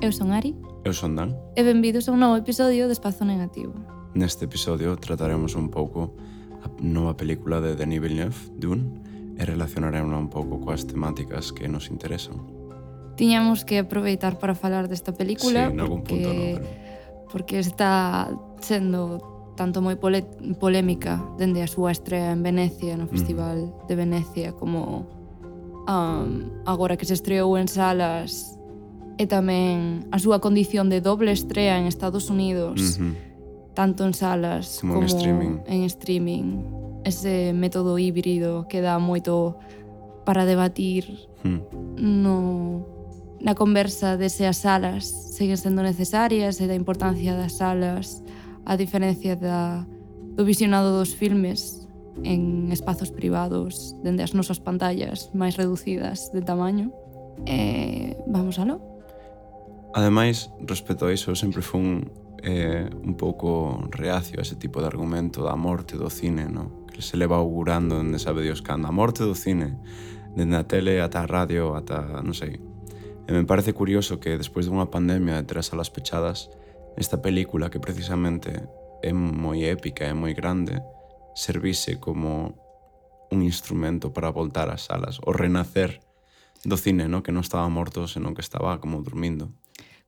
Eu son Ari. Eu son Dan. E benvidos a un novo episodio de Espazo Negativo. Neste episodio trataremos un pouco a nova película de Denis Villeneuve, Dune, e relacionaremos un pouco coas temáticas que nos interesan. Tiñamos que aproveitar para falar desta película sí, porque, punto, no, pero... porque está sendo tanto moi pole, polémica dende a súa estrea en Venecia, no Festival mm. de Venecia, como um, agora que se estreou en salas e tamén a súa condición de doble estrea en Estados Unidos, uh -huh. tanto en salas como, como en streaming. En streaming. Ese método híbrido que dá moito para debatir hmm. no na conversa de se as salas seguen sendo necesarias e da importancia das salas a diferencia da, do visionado dos filmes en espazos privados dende as nosas pantallas máis reducidas de tamaño. Eh, vamos aló. Ademais, respecto a iso, sempre fun eh, un pouco reacio a ese tipo de argumento da morte do cine, no? que se leva augurando dende sabe Dios cando. A morte do cine, dende a tele ata a radio, ata, non sei. E me parece curioso que despois dunha pandemia de tres salas pechadas, esta película que precisamente é moi épica e moi grande, servise como un instrumento para voltar ás salas, o renacer do cine, no? que non estaba morto, senón que estaba como dormindo.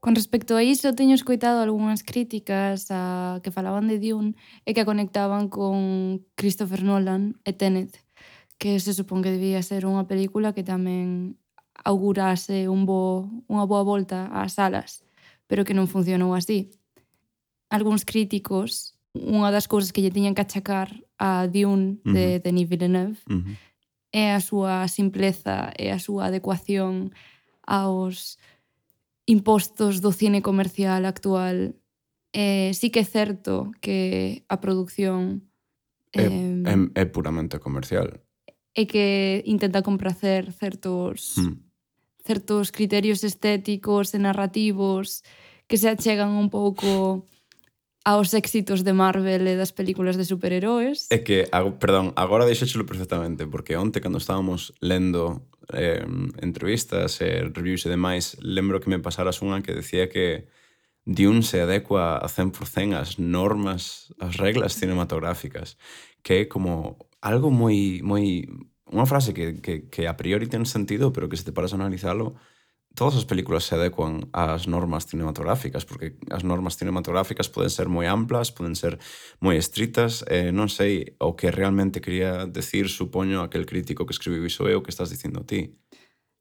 Con respecto a iso, teño escoitado algunhas críticas a que falaban de Dune e que a conectaban con Christopher Nolan e Tenet, que se supón que debía ser unha película que tamén augurase un bo, unha boa volta ás salas, pero que non funcionou así. Algúns críticos, unha das cousas que lle tiñan que achacar a Dune de uh -huh. Denis Villeneuve uh -huh. é a súa simpleza e a súa adecuación aos impostos do cine comercial actual, eh, sí que é certo que a produción é, eh, é, é puramente comercial. É que intenta compracer certos mm. certos criterios estéticos e narrativos que se achegan un pouco aos éxitos de Marvel e das películas de superheróis. É que, ag perdón, agora deixéchelo perfectamente, porque onte cando estábamos lendo eh, entrevistas e eh, reviews e demais, lembro que me pasaras unha que decía que Dune se adecua a 100% ás normas, ás reglas cinematográficas, que é como algo moi... moi unha frase que, que, que a priori ten sentido, pero que se te paras a analizalo, todas as películas se adecuan ás normas cinematográficas, porque as normas cinematográficas poden ser moi amplas, poden ser moi estritas, eh, non sei o que realmente quería decir, supoño, aquel crítico que escribiu iso é o que estás dicindo ti.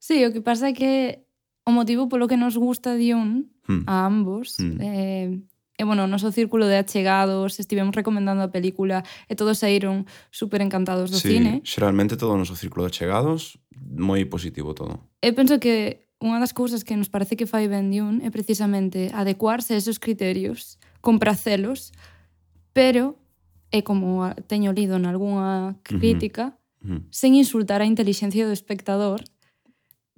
Sí, o que pasa é que o motivo polo que nos gusta de hmm. a ambos hmm. eh, E, bueno, o noso círculo de achegados, estivemos recomendando a película e todos saíron super encantados do sí, cine. Sí, xeralmente todo o noso círculo de achegados, moi positivo todo. E penso que unha das cousas que nos parece que fai ben Dune é precisamente adecuarse a esos criterios, compracelos, pero é como teño lido en algunha crítica, uh -huh. Uh -huh. sen insultar a intelixencia do espectador.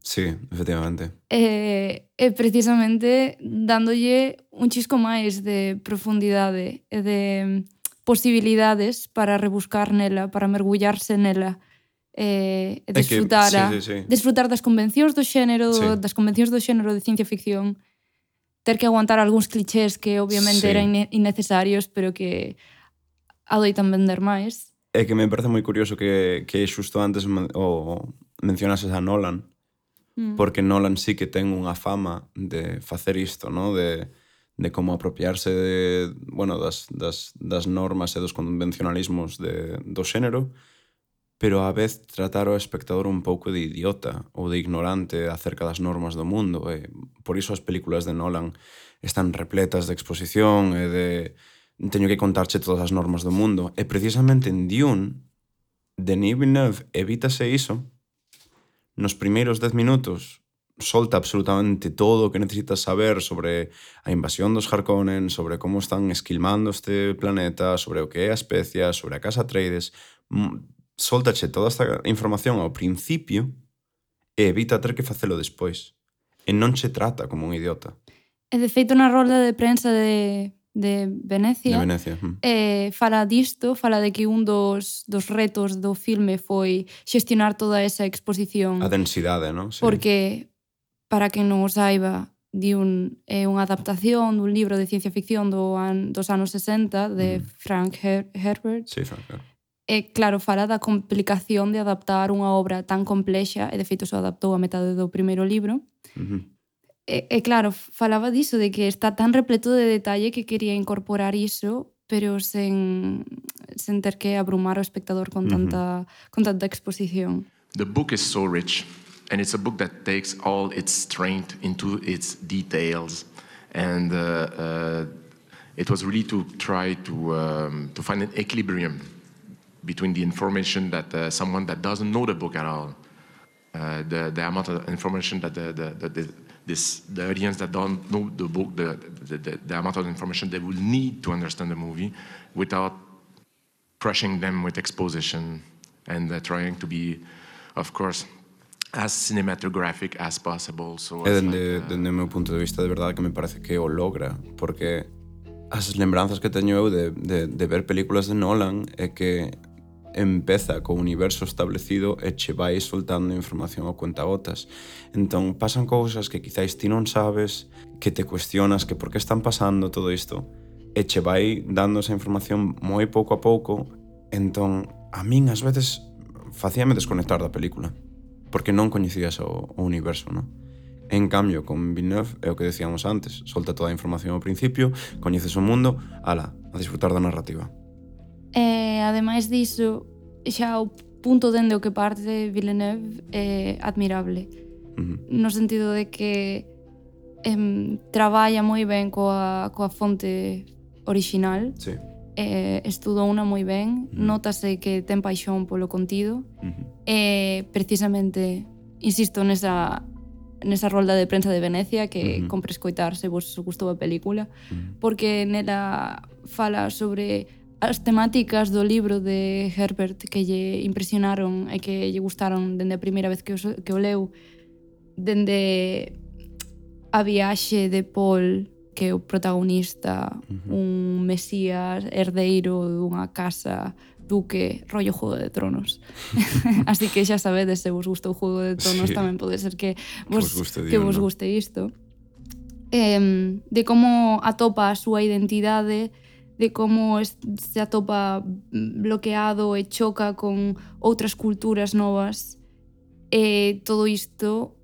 Sí, efectivamente. E, e precisamente dándolle un chisco máis de profundidade e de mm, posibilidades para rebuscar nela, para mergullarse nela eh, desfrutar, é que, sí, sí, sí. desfrutar das convencións do xénero, sí. das convencións do xénero de ciencia ficción, ter que aguantar algúns clichés que obviamente sí. eran innecesarios, pero que adoitan vender máis. É que me parece moi curioso que, que xusto antes o mencionases a Nolan, mm. porque Nolan sí que ten unha fama de facer isto, no? de, de como apropiarse de, bueno, das, das, das normas e dos convencionalismos de, do xénero, pero á vez tratar o espectador un pouco de idiota ou de ignorante acerca das normas do mundo. E por iso as películas de Nolan están repletas de exposición e de teño que contarche todas as normas do mundo. E precisamente en Dune, Denis Villeneuve evítase iso nos primeiros 10 minutos solta absolutamente todo o que necesitas saber sobre a invasión dos Harkonnen, sobre como están esquilmando este planeta, sobre o que é a especia, sobre a Casa Trades, soltache toda esta información ao principio e evita ter que facelo despois. E non che trata como un idiota. E de feito na rolda de prensa de, de Venecia, de Venecia. Mm. Eh, fala disto, fala de que un dos, dos retos do filme foi xestionar toda esa exposición. A densidade, non? Sí. Porque, para que non o saiba, di un, é unha adaptación dun libro de ciencia ficción do an, dos anos 60 de mm. Frank Her Herbert. Sí, Frank Herbert E, claro, fala da complicación de adaptar unha obra tan complexa, e de feito só adaptou a metade do primeiro libro. Uh -huh. e, e claro, falaba diso, de que está tan repleto de detalle que quería incorporar iso, pero sen, sen ter que abrumar o espectador con tanta, uh -huh. con tanta exposición. The book is so rich, and it's a book that takes all its strength into its details. And uh, uh, it was really to try to, um, to find an equilibrium between the information that uh, someone that doesn't know the book at all, uh, the the amount of information that the the, the, the this the audience that don't know the book, the, the the the amount of information they will need to understand the movie, without crushing them with exposition and uh, trying to be, of course, as cinematographic as possible. So E it's dende, like, uh, dende o meu punto de vista, de verdade que me parece que o logra, porque as lembranzas que teño eu de, de, de ver películas de Nolan é que empeza co universo establecido e che vai soltando información ao cuentagotas. Entón, pasan cousas que quizáis ti non sabes, que te cuestionas que por que están pasando todo isto, e che vai dando esa información moi pouco a pouco, entón, a min ás veces facíame desconectar da película, porque non coñecías o, o universo, non? En cambio, con Villeneuve é o que decíamos antes, solta toda a información ao principio, coñeces o mundo, ala, a disfrutar da narrativa. E, ademais diso, xa o punto dende o que parte Villeneuve é admirable. Uh -huh. No sentido de que em, traballa moi ben coa, coa fonte original. Sí. Eh, estudou unha moi ben, uh -huh. notase que ten paixón polo contido. Uh -huh. E precisamente insisto nesa nesa rolda de prensa de Venecia que uh -huh. compre escoitar se vos gustou a película, uh -huh. porque nela fala sobre as temáticas do libro de Herbert que lle impresionaron e que lle gustaron dende a primeira vez que o, que o leu dende a viaxe de Paul que é o protagonista un mesías herdeiro dunha casa duque rollo Juego de Tronos. Así que xa sabedes se vos gustou o Juego de Tronos sí. tamén pode ser que vos, que vos guste, que vos guste isto. Eh, de como atopa a súa identidade de como se atopa mm, bloqueado e choca con outras culturas novas e todo isto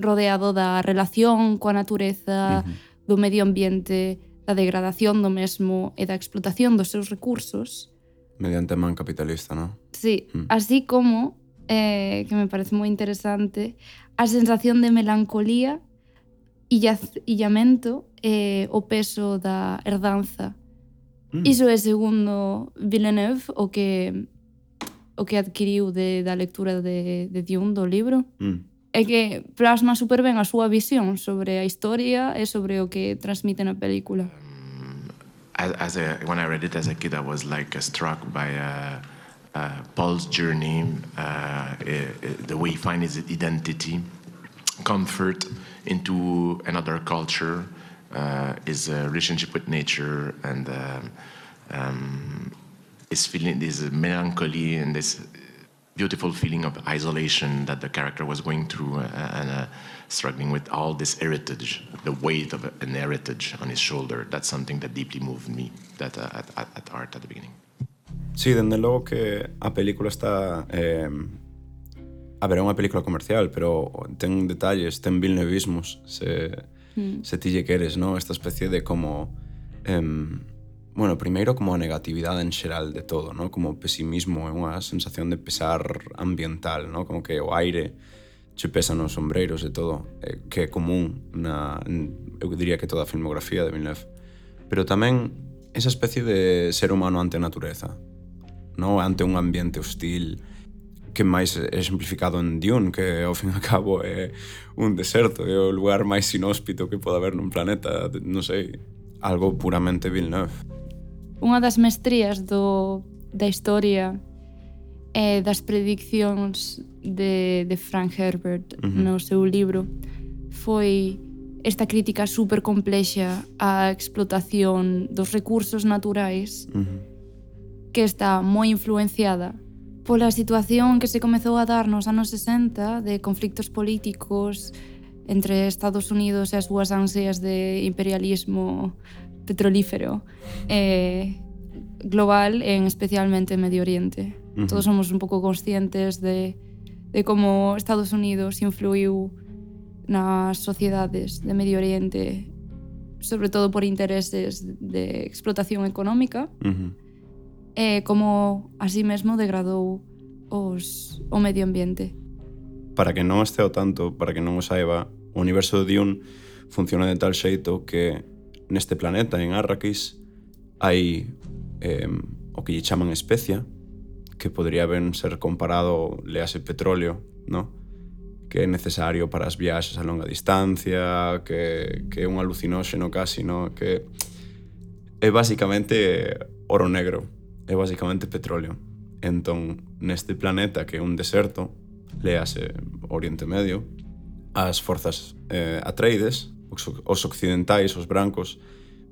rodeado da relación coa natureza, uh -huh. do medio ambiente, da degradación do mesmo e da explotación dos seus recursos. Mediante man capitalista, non? Sí, mm. así como, eh, que me parece moi interesante, a sensación de melancolía e illamento e eh, o peso da herdanza Mm. Iso é segundo Villeneuve o que o que adquiriu de, da lectura de, de Dune do libro. Mm. É que plasma super ben a súa visión sobre a historia e sobre o que transmite na película. Um, as, as a, when I read it as a kid, I was like uh, struck by a, a Paul's journey, uh, the way he finds his identity, comfort into another culture, uh, uh, relationship with nature, and um, um, feeling, this melancholy and this beautiful feeling of isolation that the character was going through uh, and uh, struggling with all this heritage, the weight of an heritage on his shoulder. That's something that deeply moved me that, uh, at, at, at art at the beginning. Sí, dende logo que a película está... Eh, a ver, é unha película comercial, pero ten detalles, ten vilnevismos, se, mm. se ti lle queres, non? Esta especie de como... Em, bueno, primeiro como a negatividade en xeral de todo, ¿no? como pesimismo, é unha sensación de pesar ambiental, ¿no? como que o aire che pesa nos sombreiros e todo, eh, que é común na, eu diría que toda a filmografía de Villeneuve. Pero tamén esa especie de ser humano ante a natureza, ¿no? ante un ambiente hostil, que máis é exemplificado en Dune, que ao fin e ao cabo é un deserto, é o lugar máis inhóspito que pode haber nun planeta, non sei, algo puramente Villeneuve. Unha das mestrías do, da historia e das prediccións de, de Frank Herbert uh -huh. no seu libro foi esta crítica super complexa á explotación dos recursos naturais uh -huh. que está moi influenciada pola situación que se comezou a dar nos anos 60 de conflictos políticos entre Estados Unidos e as súas ansias de imperialismo petrolífero eh, global en especialmente Medio Oriente. Uh -huh. Todos somos un pouco conscientes de, de como Estados Unidos influiu nas sociedades de Medio Oriente sobre todo por intereses de explotación económica uh -huh e como así mesmo degradou os, o medio ambiente. Para que non este o tanto, para que non o saiba, o universo de Dune funciona de tal xeito que neste planeta, en Arrakis, hai eh, o que lle chaman especia, que podría ben ser comparado, lease petróleo, no? que é necesario para as viaxes a longa distancia, que, que é un alucinóxeno casi, no? que é basicamente oro negro é basicamente petróleo. Entón, neste planeta que é un deserto, lease Oriente Medio, as forzas eh, atreides, os, os occidentais, os brancos,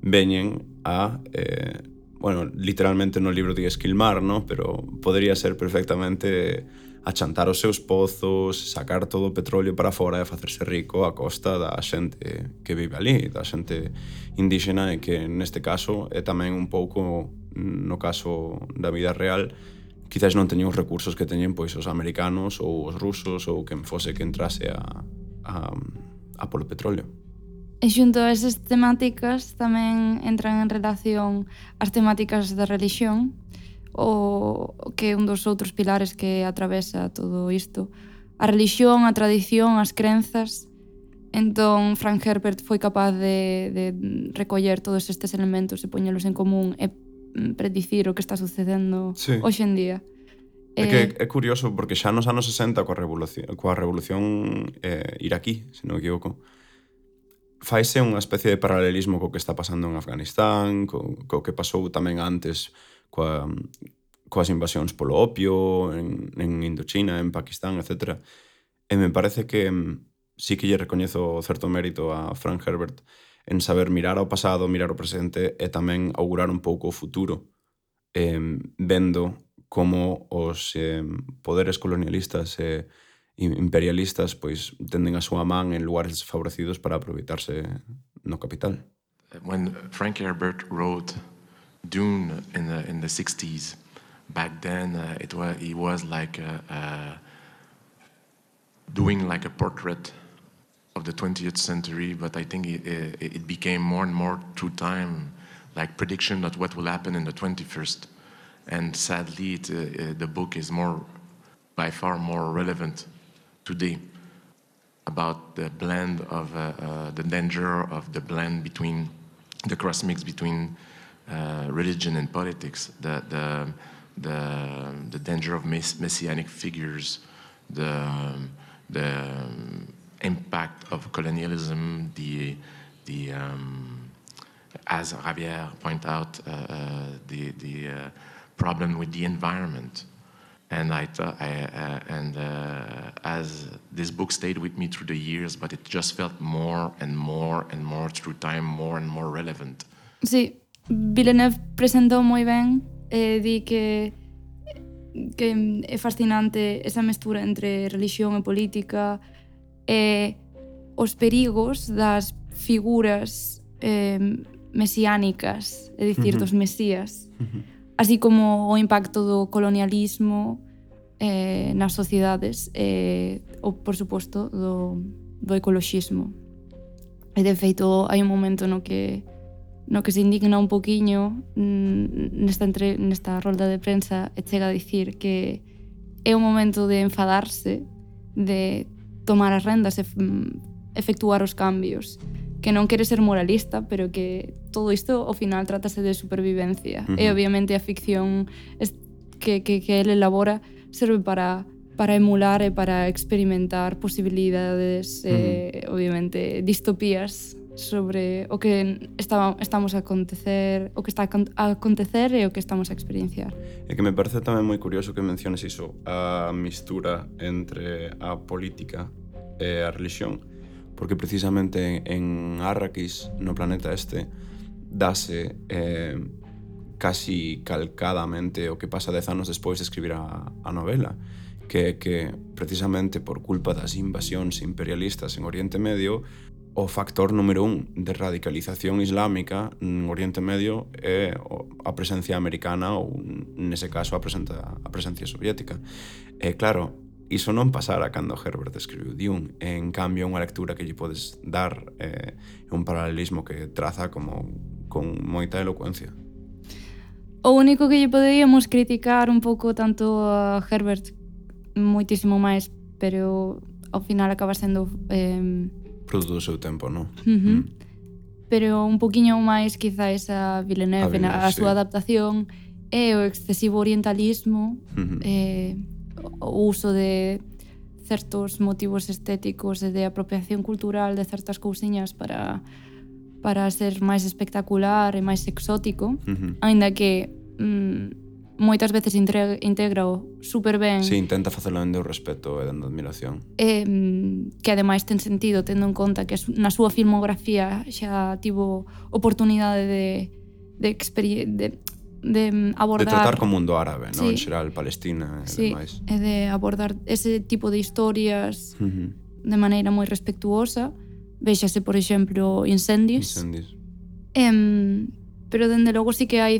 veñen a... Eh, bueno, literalmente no libro di esquilmar, no? pero podría ser perfectamente achantar os seus pozos, sacar todo o petróleo para fora e facerse rico a costa da xente que vive ali, da xente indígena e que neste caso é tamén un pouco no caso da vida real, quizás non teñen os recursos que teñen pois os americanos ou os rusos ou quen fose que entrase a, a, a polo petróleo. E xunto a esas temáticas tamén entran en relación as temáticas da religión o que é un dos outros pilares que atravesa todo isto. A religión, a tradición, as crenzas. Entón, Frank Herbert foi capaz de, de recoller todos estes elementos e poñelos en común e predicir o que está sucedendo sí. hoxe en día. É que eh, é curioso porque xa nos anos 60 coa revolución, coa revolución eh, iraquí, se non me equivoco, faise unha especie de paralelismo co que está pasando en Afganistán, co, co que pasou tamén antes coa, coas invasións polo opio, en, en Indochina, en Pakistán, etc. E me parece que mm, sí que lle recoñezo certo mérito a Frank Herbert, en saber mirar ao pasado, mirar o presente e tamén augurar un pouco o futuro, eh, vendo como os eh, poderes colonialistas e eh, imperialistas pois tenden a súa man en lugares desfavorecidos para aproveitarse no capital. When Frank Herbert wrote Dune in the in the 60s, back then uh, it was he was like a, uh, doing like a portrait of the 20th century, but I think it, it, became more and more through time, like prediction of what will happen in the 21st. And sadly, it, uh, the book is more, by far more relevant today about the blend of uh, uh, the danger of the blend between the cross mix between uh, religion and politics, the, the, the, the danger of mess messianic figures, the, the impact of colonialism, the, the um, as Javier pointed out, uh, uh, the, the uh, problem with the environment. And I, I and as this book stayed with me through the years, but it just felt more and more and more through time, more and more relevant. Sí, Villeneuve presentou moi ben e di que que é fascinante esa mestura entre religión e política eh, os perigos das figuras eh, mesiánicas, é dicir, uh -huh. dos mesías, uh -huh. así como o impacto do colonialismo eh, nas sociedades e, eh, o, por suposto, do, do ecologismo. E, de feito, hai un momento no que no que se indigna un poquinho mm, nesta, entre, nesta rolda de prensa e chega a dicir que é un momento de enfadarse de tomar as rendas e mm, efectuar os cambios que non quere ser moralista, pero que todo isto ao final trátase de supervivencia. Uh -huh. E obviamente a ficción que, que, que ele elabora serve para para emular e para experimentar posibilidades, uh -huh. eh, obviamente, distopías sobre o que está, estamos a acontecer, o que está a acontecer e o que estamos a experienciar. É que me parece tamén moi curioso que menciones iso, a mistura entre a política e a religión, porque precisamente en Arrakis, no planeta este, dase eh, casi calcadamente o que pasa dez anos despois de escribir a, a novela, que que precisamente por culpa das invasións imperialistas en Oriente Medio o factor número un de radicalización islámica en Oriente Medio é a presencia americana ou nese caso a, presenta, a presencia soviética. E claro, iso non pasara cando Herbert escribiu Dune. En cambio, unha lectura que lle podes dar é un paralelismo que traza como con moita elocuencia. O único que lle poderíamos criticar un pouco tanto a Herbert moitísimo máis, pero ao final acaba sendo eh, Produto do seu tempo, non? Uh -huh. mm. Pero un poquinho máis quizá esa Villeneuve, a, Villeneuve, a, súa sí. súa adaptación e o excesivo orientalismo, uh -huh. eh, o uso de certos motivos estéticos e de apropiación cultural de certas cousiñas para para ser máis espectacular e máis exótico, uh -huh. aínda que mm, moitas veces integrao super ben. Si, sí, intenta facelo dende o respeto e dende admiración. E, mm, que ademais ten sentido tendo en conta que na súa filmografía xa tivo oportunidade de de, de, de abordar... De tratar co mundo árabe, sí. no? en xeral, Palestina e sí, demais. e de abordar ese tipo de historias uh -huh. de maneira moi respectuosa. Véxase, por exemplo, incendios. Incendios. Em, pero, dende logo, sí que hai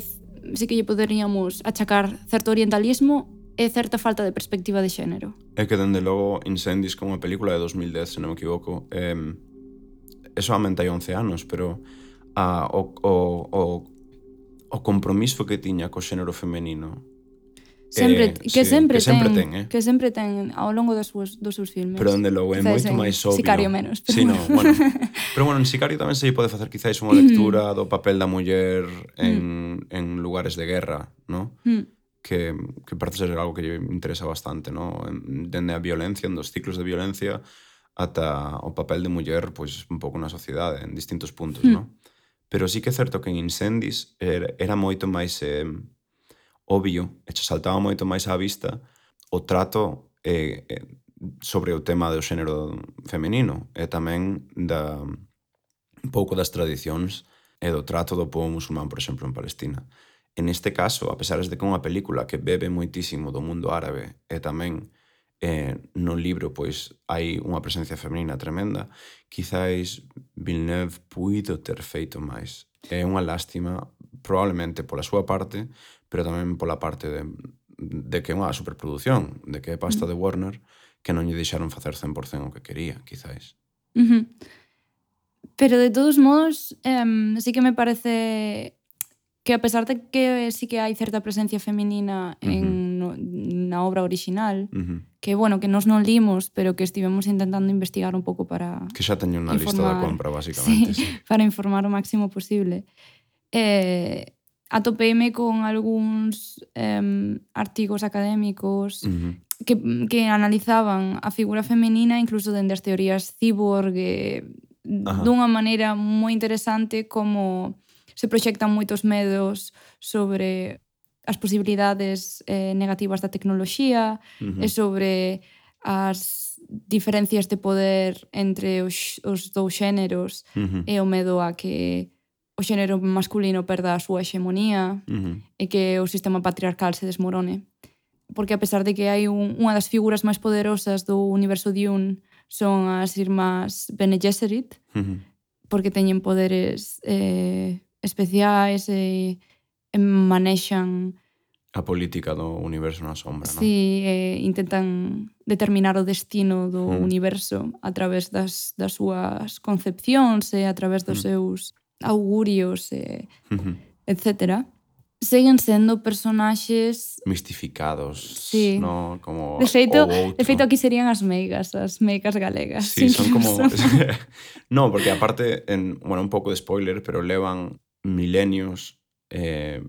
sí que lle poderíamos achacar certo orientalismo e certa falta de perspectiva de xénero. É que, dende logo, Incendies como a película de 2010, se non me equivoco, eh, é solamente hai 11 anos, pero a, o, o, o, o compromiso que tiña co xénero femenino Sempre, eh, que sí, sempre que sempre ten, ten eh? que sempre ten ao longo dos seus, dos seus filmes. Pero onde logo é moito máis obvio. Sicario menos. Pero... Sí, no, bueno. pero bueno, en Sicario tamén se lle pode facer quizáis unha mm. lectura do papel da muller mm. en, mm. en lugares de guerra, ¿no? Mm. Que, que parece ser algo que lle interesa bastante, ¿no? Dende a violencia, en dos ciclos de violencia ata o papel de muller pois pues, un pouco na sociedade en distintos puntos, mm. ¿no? Pero sí que é certo que en Incendies era, era moito máis eh, obvio e che saltaba moito máis á vista o trato eh, eh sobre o tema do xénero femenino e tamén da un pouco das tradicións e do trato do povo musulmán, por exemplo, en Palestina. En este caso, a pesar de que é unha película que bebe moitísimo do mundo árabe e tamén eh, no libro pois hai unha presencia femenina tremenda, quizáis Villeneuve puido ter feito máis. É unha lástima, probablemente pola súa parte, pero tamén pola parte de, de que é unha superprodución, de que é pasta de Warner que non lle deixaron facer 100% o que quería, quizáis. Uh -huh. Pero de todos modos, um, sí que me parece que a pesar de que sí que hai certa presencia feminina en uh -huh. no, na obra original, uh -huh. que bueno, que nos non limos, pero que estivemos intentando investigar un pouco para Que xa teño unha lista da compra, basicamente. Sí, sí. Para informar o máximo posible. Eh, atopeime con algúns eh, artigos académicos uh -huh. que, que analizaban a figura femenina incluso dende as teorías cyborg eh, dunha maneira moi interesante como se proxectan moitos medos sobre as posibilidades eh, negativas da tecnoloxía uh -huh. e sobre as diferencias de poder entre os, os dous xéneros uh -huh. e o medo a que o xénero masculino perda a súa hexemonía uh -huh. e que o sistema patriarcal se desmorone. Porque a pesar de que hai un, unha das figuras máis poderosas do universo Dune son as irmás Bene Gesserit, uh -huh. porque teñen poderes eh, especiais e, e manexan a política do universo na sombra, non? Si, eh, intentan determinar o destino do mm. universo a través das, das súas concepcións e a través dos mm. seus augurios eh, e etc. Seguen sendo personaxes mistificados, sí. no, como De feito, de feito aquí serían as meigas, as meigas galegas. Sí, son como No, porque aparte en, bueno, un pouco de spoiler, pero levan milenios eh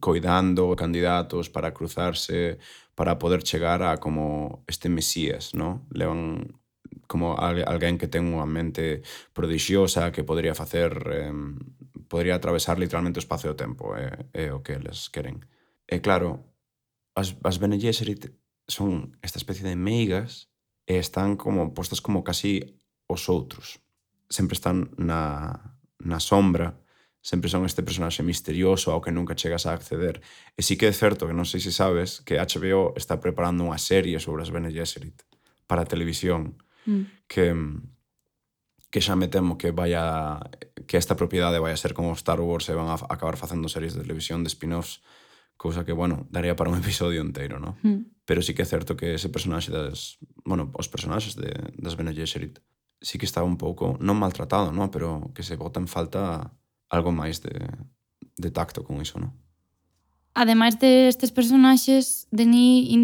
coidando candidatos para cruzarse, para poder chegar a como este mesías, ¿no? Levan como alguén que ten unha mente prodixiosa que podría facer eh, podría atravesar literalmente o espacio e o tempo, é, eh, é o que eles queren. E claro, as, as Bene Gesserit son esta especie de meigas e están como postas como casi os outros. Sempre están na, na sombra, sempre son este personaxe misterioso ao que nunca chegas a acceder. E sí que é certo, que non sei se sabes, que HBO está preparando unha serie sobre as Bene Gesserit para televisión mm. que que xa me temo que vaya que esta propiedade vai a ser como Star Wars e van a acabar facendo series de televisión de spin-offs, cousa que, bueno, daría para un episodio inteiro, ¿no? Mm. Pero sí que é certo que ese personaxe das, bueno, os personaxes de, das Bene Gesserit sí que está un pouco, non maltratado, ¿no? Pero que se bota en falta algo máis de, de tacto con iso, ¿no? Ademais destes de personaxes, Denis in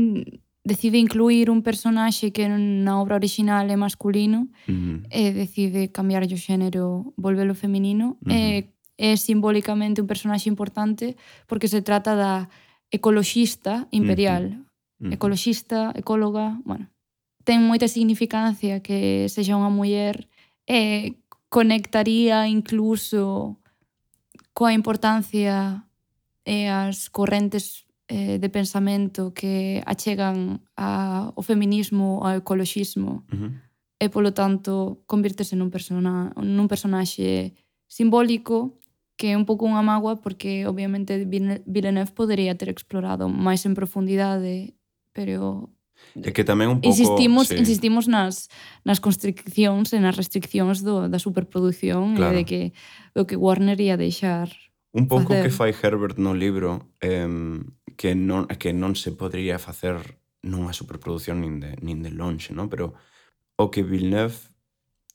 decide incluir un personaxe que na obra original é masculino uh -huh. e decide cambiar o xénero, volvelo feminino. Uh -huh. e, é simbólicamente un personaxe importante porque se trata da ecoloxista imperial. Uh -huh. Uh -huh. Ecoloxista, ecóloga, bueno. Ten moita significancia que sexa unha muller e conectaría incluso coa importancia e as correntes eh, de pensamento que achegan a, o feminismo ao ecoloxismo uh -huh. e, polo tanto, convirtese nun, persona, nun personaxe simbólico que é un pouco unha mágoa porque, obviamente, Villeneuve podería ter explorado máis en profundidade, pero É que tamén un pouco... Insistimos, sí. insistimos nas, nas constriccións e nas restriccións do, da superproducción claro. e de que o que Warner ia deixar Un pouco facer. que fai Herbert no libro eh, que non, que non se podría facer nunha superproducción nin de, nin de longe, non? pero o que Villeneuve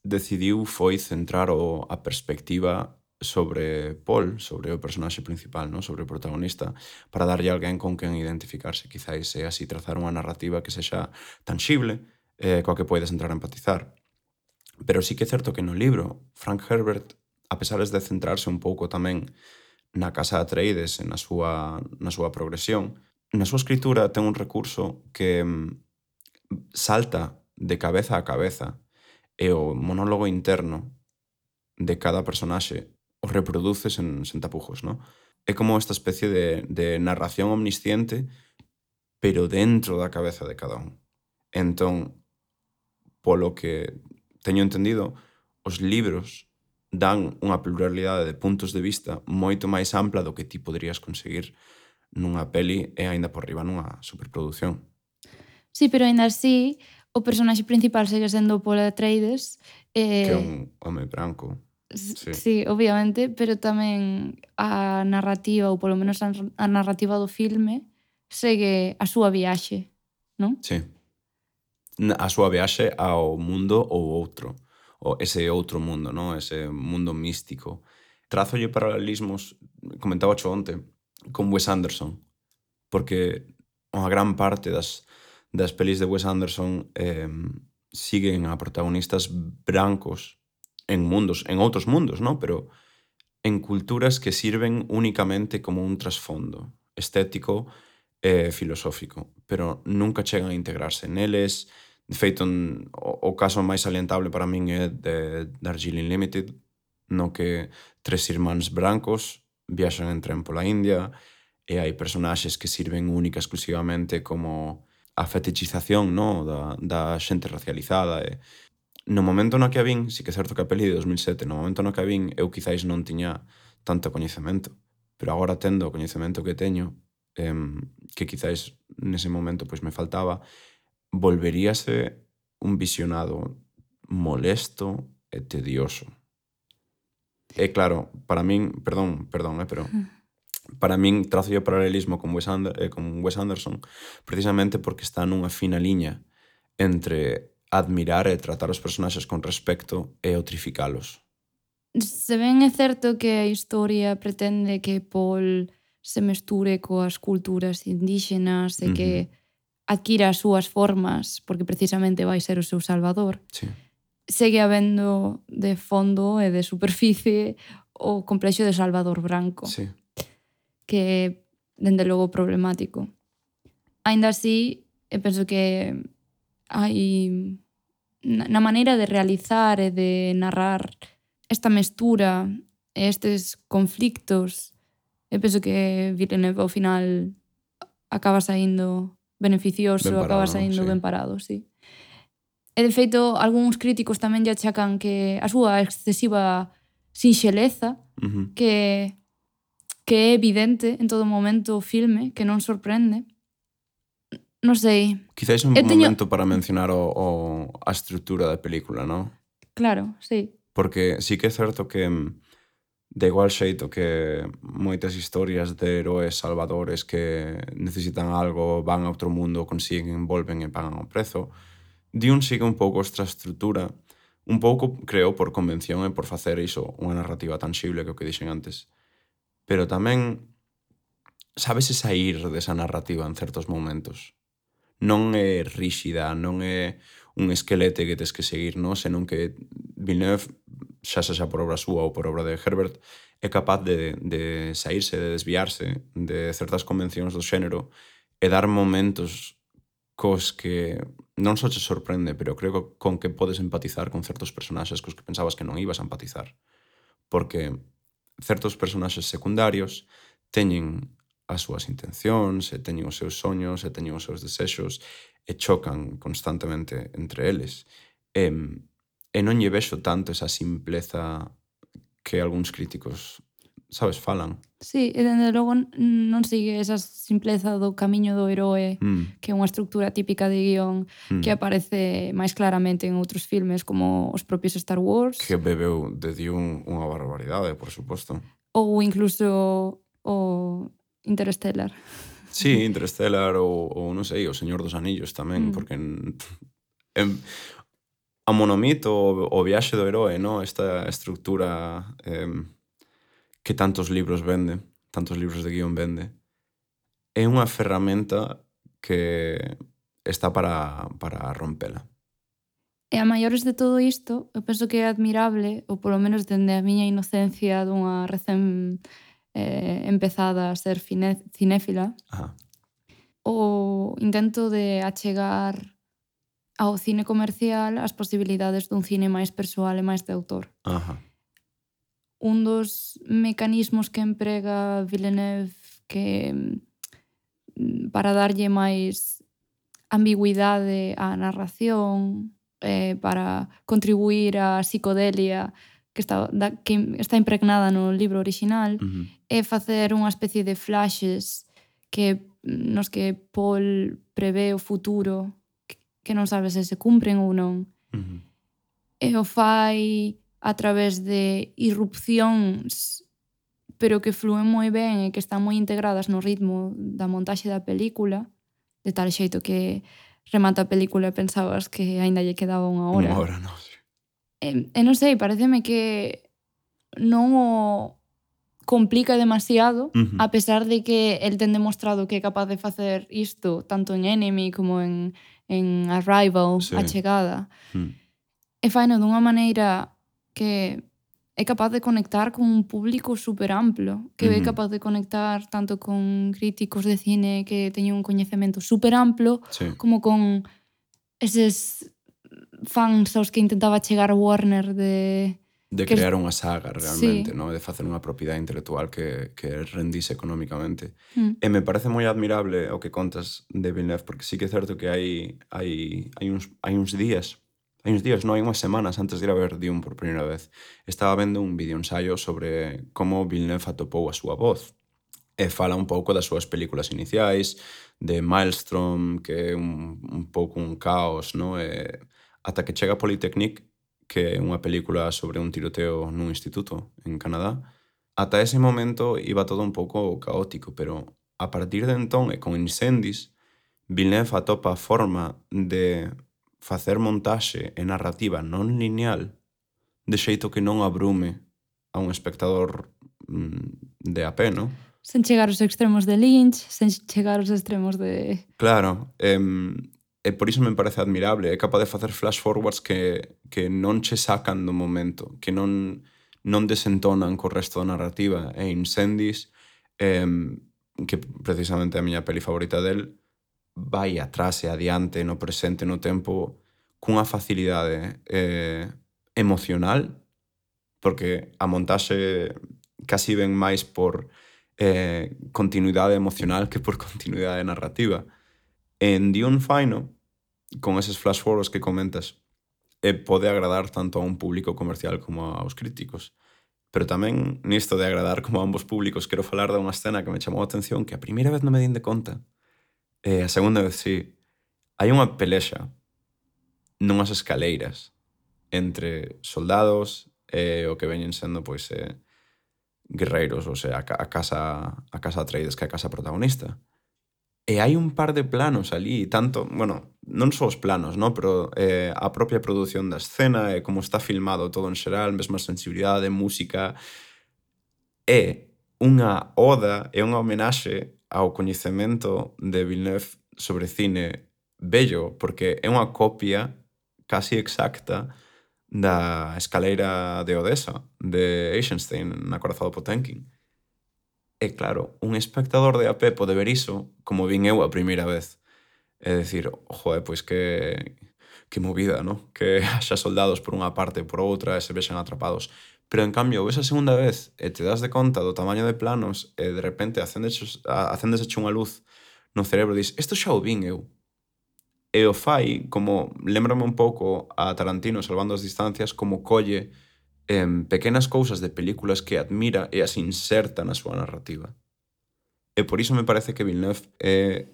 decidiu foi centrar o, a perspectiva sobre Paul, sobre o personaxe principal, non? sobre o protagonista, para darlle alguén con quen identificarse, quizáis e así trazar unha narrativa que sexa tangible, eh, coa que podes entrar a empatizar. Pero sí que é certo que no libro, Frank Herbert, a pesar de centrarse un pouco tamén na casa de Atreides e na súa, na súa progresión, na súa escritura ten un recurso que mm, salta de cabeza a cabeza e o monólogo interno de cada personaxe o reproduce sen, sen tapujos, ¿no? É como esta especie de, de narración omnisciente pero dentro da cabeza de cada un. Entón, polo que teño entendido, os libros dan unha pluralidade de puntos de vista moito máis ampla do que ti poderías conseguir nunha peli e aínda por riba nunha superproducción. Sí, pero aínda así o personaxe principal segue sendo Paul Atreides. Eh... Que é un home branco. Sí. sí, obviamente, pero tamén a narrativa, ou polo menos a narrativa do filme, segue a súa viaxe, non? Sí. A súa viaxe ao mundo ou outro o ese outro mundo, no? ese mundo místico. Trazolle paralelismos, comentaba xo onte, con Wes Anderson, porque unha gran parte das, das pelis de Wes Anderson eh, siguen a protagonistas brancos en mundos, en outros mundos, ¿no? Pero en culturas que sirven únicamente como un trasfondo estético e eh, filosófico, pero nunca chegan a integrarse neles, De feito, o, o caso máis salientable para min é de Darjeeling Limited, no que tres irmáns brancos viaxan en tren pola India e hai personaxes que sirven única exclusivamente como a fetichización no? da, da xente racializada e no momento no que a vin, si que é certo que a peli de 2007, no momento no que a vin eu quizáis non tiña tanto coñecemento pero agora tendo o coñecemento que teño eh, que quizáis nese momento pois me faltaba volveríase un visionado molesto e tedioso. E claro, para min, perdón, perdón, eh, pero para min trazo o paralelismo con Wes, Ander, eh, con Wes Anderson precisamente porque está nunha fina liña entre admirar e tratar os personaxes con respecto e outrificalos. Se ben é certo que a historia pretende que Paul se mesture coas culturas indígenas e uh -huh. que adquira as súas formas, porque precisamente vai ser o seu salvador, sí. segue habendo de fondo e de superficie o complexo de Salvador Branco, sí. que dende logo problemático. Ainda así, eu penso que hai na maneira de realizar e de narrar esta mestura e estes conflictos, eu penso que Villeneuve ao final acaba saindo beneficioso, ben parado, acaba saindo sí. ben parado, sí. E de feito, algúns críticos tamén lle achacan que a súa excesiva sinxeleza, uh -huh. que que é evidente en todo momento o filme, que non sorprende. Non sei. Quizáis un eu teño... momento para mencionar o, o, a estrutura da película, non? Claro, sí. Porque sí que é certo que mm, De igual xeito que moitas historias de heróis salvadores que necesitan algo, van a outro mundo, consiguen, volven e pagan o prezo, Dune sigue un pouco esta estrutura, un pouco, creo, por convención e por facer iso unha narrativa tangible que o que dixen antes. Pero tamén sabese sair desa narrativa en certos momentos. Non é ríxida, non é un esquelete que tes que seguir, no? senón que Villeneuve, xa xa xa por obra súa ou por obra de Herbert, é capaz de, de saírse, de desviarse de certas convencións do xénero e dar momentos cos que non só te sorprende, pero creo que con que podes empatizar con certos personaxes cos que pensabas que non ibas a empatizar. Porque certos personaxes secundarios teñen as súas intencións, e teñen os seus soños, e teñen os seus desexos, e chocan constantemente entre eles. E, e non lle vexo tanto esa simpleza que algúns críticos sabes, falan. Sí, e dende logo non sigue esa simpleza do camiño do heroe, mm. que é unha estructura típica de guión mm. que aparece máis claramente en outros filmes como os propios Star Wars. Que bebeu de Dune unha barbaridade, por suposto. Ou incluso o Interstellar. Sí, Interstellar ou, ou non sei, O Señor dos Anillos tamén, mm. porque en, en, a monomito o, o viaxe do heroe, no? esta estructura eh, que tantos libros vende, tantos libros de guión vende, é unha ferramenta que está para, para rompela. E a maiores de todo isto, eu penso que é admirable, ou polo menos dende a miña inocencia dunha recén eh, empezada a ser cinéfila, Ajá. o intento de achegar ao cine comercial as posibilidades dun cine máis persoal e máis de autor. Ajá. Un dos mecanismos que emprega Villeneuve que mm, para darlle máis ambigüidade á narración, eh, para contribuir á psicodelia, que está, da, que está impregnada no libro original, uh -huh. é facer unha especie de flashes que mm, nos que Paul prevé o futuro que non sabe se se cumpren ou non. Uh -huh. E o fai a través de irrupcións pero que flúen moi ben e que están moi integradas no ritmo da montaxe da película, de tal xeito que remata a película e pensabas que aínda lle quedaba unha hora. Unha hora, non, sí. E, e non sei, pareceme que non o complica demasiado, uh -huh. a pesar de que el ten demostrado que é capaz de facer isto tanto en Enemy como en, en Arrival, sí. a chegada. Uh. Hmm. E faino dunha maneira que é capaz de conectar con un público super amplo, que uh -huh. é capaz de conectar tanto con críticos de cine que teñen un coñecemento super amplo, sí. como con eses fans aos que intentaba chegar Warner de... De crear unha saga realmente, sí. no? de facer unha propiedade intelectual que, que rendise económicamente. Mm. E me parece moi admirable o que contas de Villeneuve, porque sí que é certo que hai, hai, hai, uns, hai uns días, hai uns días, non, hai unhas semanas antes de ir a ver Dune por primeira vez, estaba vendo un vídeo ensaio sobre como Villeneuve atopou a súa voz e fala un pouco das súas películas iniciais, de Maelstrom, que é un, un pouco un caos, no? E, ata que chega Polytechnic, que é unha película sobre un tiroteo nun instituto en Canadá. Ata ese momento iba todo un pouco caótico, pero a partir de entón e con Incendis, Villeneuve atopa a forma de facer montaxe e narrativa non lineal de xeito que non abrume a un espectador mm, de a pé, non? Sen chegar aos extremos de Lynch, sen chegar aos extremos de... Claro, em, e por iso me parece admirable, é capaz de facer flash forwards que, que non che sacan do momento, que non, non desentonan co resto da narrativa. E Incendies, eh, que precisamente é a miña peli favorita del, vai atrás e adiante no presente, no tempo, cunha facilidade eh, emocional, porque a montaxe casi ven máis por eh, continuidade emocional que por continuidade narrativa. En Dune Fino con eses flash forwards que comentas e pode agradar tanto a un público comercial como aos críticos. Pero tamén nisto de agradar como a ambos públicos quero falar de unha escena que me chamou a atención que a primeira vez non me din de conta. E a segunda vez sí. Hai unha pelexa nunhas escaleiras entre soldados e o que veñen sendo pois eh, guerreiros, ou sea, a casa a casa Atreides que a casa protagonista. E hai un par de planos ali, tanto, bueno, non só os planos, non? pero eh, a propia produción da escena e como está filmado todo en xeral, mesma sensibilidade, música, é unha oda e unha homenaxe ao coñecemento de Villeneuve sobre cine bello, porque é unha copia casi exacta da escaleira de Odessa, de Eisenstein, na Corazado Potemkin. E claro, un espectador de a pé pode ver iso como vin eu a primeira vez é decir, joder, pois que, que movida, ¿no? que haxa soldados por unha parte e por outra e se vexan atrapados. Pero, en cambio, esa segunda vez e te das de conta do tamaño de planos e de repente acendes, acendes unha luz no cerebro e dis, isto xa o vin eu. E o fai, como, lembrame un pouco a Tarantino salvando as distancias, como colle em, pequenas cousas de películas que admira e as inserta na súa narrativa. E por iso me parece que Villeneuve é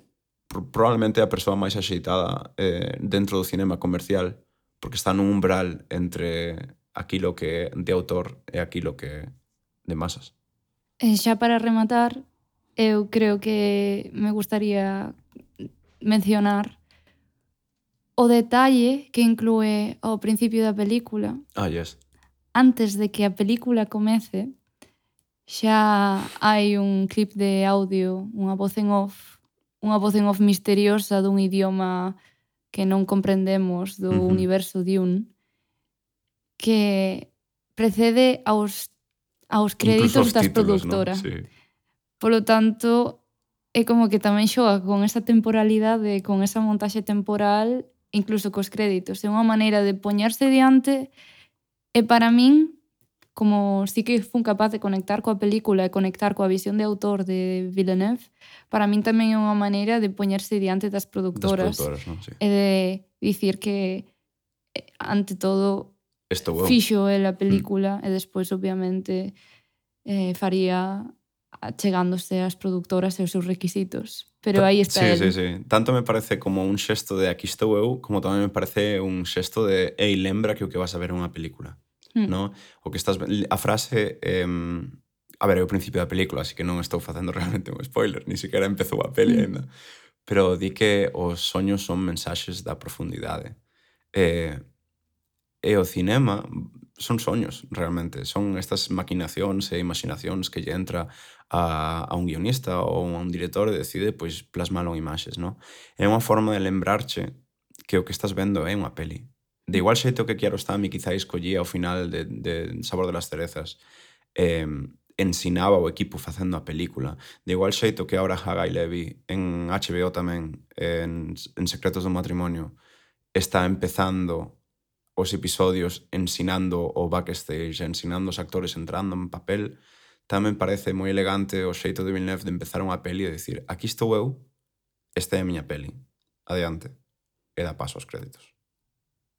probablemente a persoa máis axeitada eh, dentro do cinema comercial porque está nun umbral entre aquilo que de autor e aquilo que de masas. E xa para rematar, eu creo que me gustaría mencionar o detalle que inclúe ao principio da película. Ah, yes. Antes de que a película comece, xa hai un clip de audio, unha voz en off, unha voz en off misteriosa dun idioma que non comprendemos do uh -huh. universo de un que precede aos aos créditos das títulos, productoras. ¿no? Sí. Polo tanto, é como que tamén xoga con esa temporalidade, con esa montaxe temporal, incluso cos créditos. É unha maneira de poñerse diante e para min como sí que fun capaz de conectar coa película e conectar coa visión de autor de Villeneuve, para min tamén é unha maneira de poñerse diante das productoras, das productoras ¿no? Sí. e de dicir que eh, ante todo Esto, wow. fixo é a mm. película mm. e despois obviamente eh, faría chegándose ás productoras e os seus requisitos. Pero aí está sí, el. Sí, sí. Tanto me parece como un xesto de aquí estou eu, como tamén me parece un xesto de ei, lembra que o que vas a ver é unha película mm. no? o que estás a frase eh, a ver, é o principio da película, así que non estou facendo realmente un spoiler, ni siquiera empezou a peli mm. ainda. Pero di que os soños son mensaxes da profundidade. E, e o cinema son soños, realmente. Son estas maquinacións e imaginacións que lle entra a, a un guionista ou a un director e decide pois, plasmalo en imaxes, No? É unha forma de lembrarche que o que estás vendo é unha peli, de igual xeito que Kiaro mi quizáis collía ao final de, de Sabor de las Cerezas eh, ensinaba o equipo facendo a película. De igual xeito que ahora Hagai Levy en HBO tamén en, en Secretos do Matrimonio está empezando os episodios ensinando o backstage ensinando os actores entrando en papel. Tamén parece moi elegante o xeito de Villeneuve de empezar unha peli e decir aquí estou eu, esta é a miña peli, adiante, e dá paso aos créditos.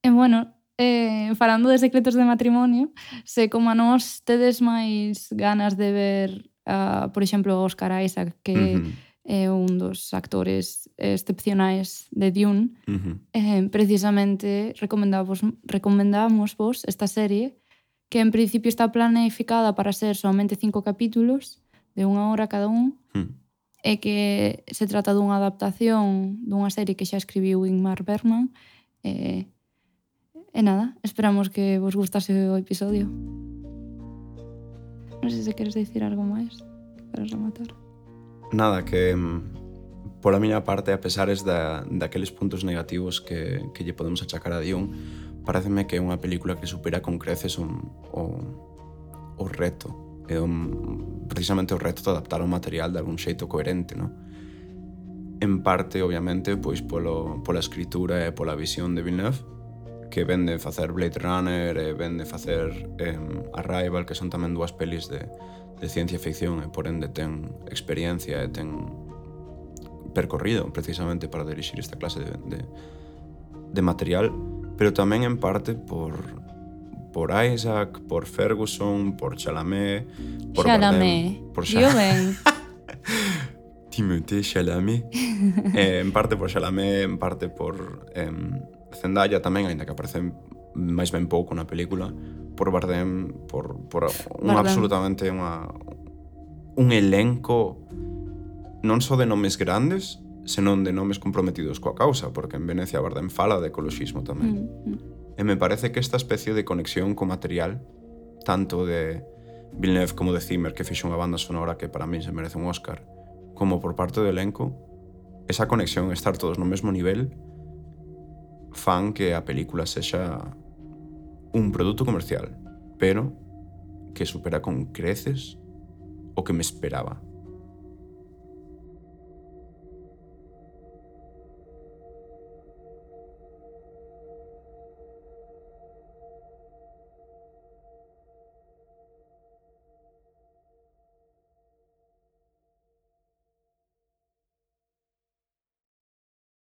E bueno, eh, falando de secretos de matrimonio, se como a nós tedes máis ganas de ver, uh, por exemplo, Oscar Isaac, que uh -huh. é un dos actores excepcionais de Dune, uh -huh. eh, precisamente recomendamos, recomendamos vos esta serie que en principio está planificada para ser solamente cinco capítulos de unha hora cada un hmm. e que se trata dunha adaptación dunha serie que xa escribiu Ingmar Bergman eh, E nada, esperamos que vos gustase o episodio. Non sei se queres dicir algo máis para rematar. Nada, que mm, por a miña parte, a pesares da, daqueles puntos negativos que, que lle podemos achacar a Dune, pareceme que é unha película que supera con creces un, o, o reto. É un, precisamente o reto de adaptar o material de algún xeito coherente, non? en parte, obviamente, pois polo, pola escritura e pola visión de Villeneuve, que ven de facer Blade Runner e ven de facer eh, Arrival, que son tamén dúas pelis de, de ciencia ficción e por ende ten experiencia e ten percorrido precisamente para dirixir esta clase de, de, de material, pero tamén en parte por por Isaac, por Ferguson, por Chalamet, por Chalamet. Bardem, por Chalamet. Timothée Chalamet. eh, en parte por Chalamet, en parte por eh, Zendaya tamén, aínda que aparece máis ben pouco na película, por Bardem, por, por un Bardem. absolutamente unha, un elenco non só de nomes grandes, senón de nomes comprometidos coa causa, porque en Venecia Bardem fala de ecoloxismo tamén. Mm, mm. E me parece que esta especie de conexión co material, tanto de Villeneuve como de Zimmer, que fixe unha banda sonora que para mí se merece un Oscar, como por parte do elenco, esa conexión, estar todos no mesmo nivel, fan que a película sexa un produto comercial, pero que supera con creces o que me esperaba.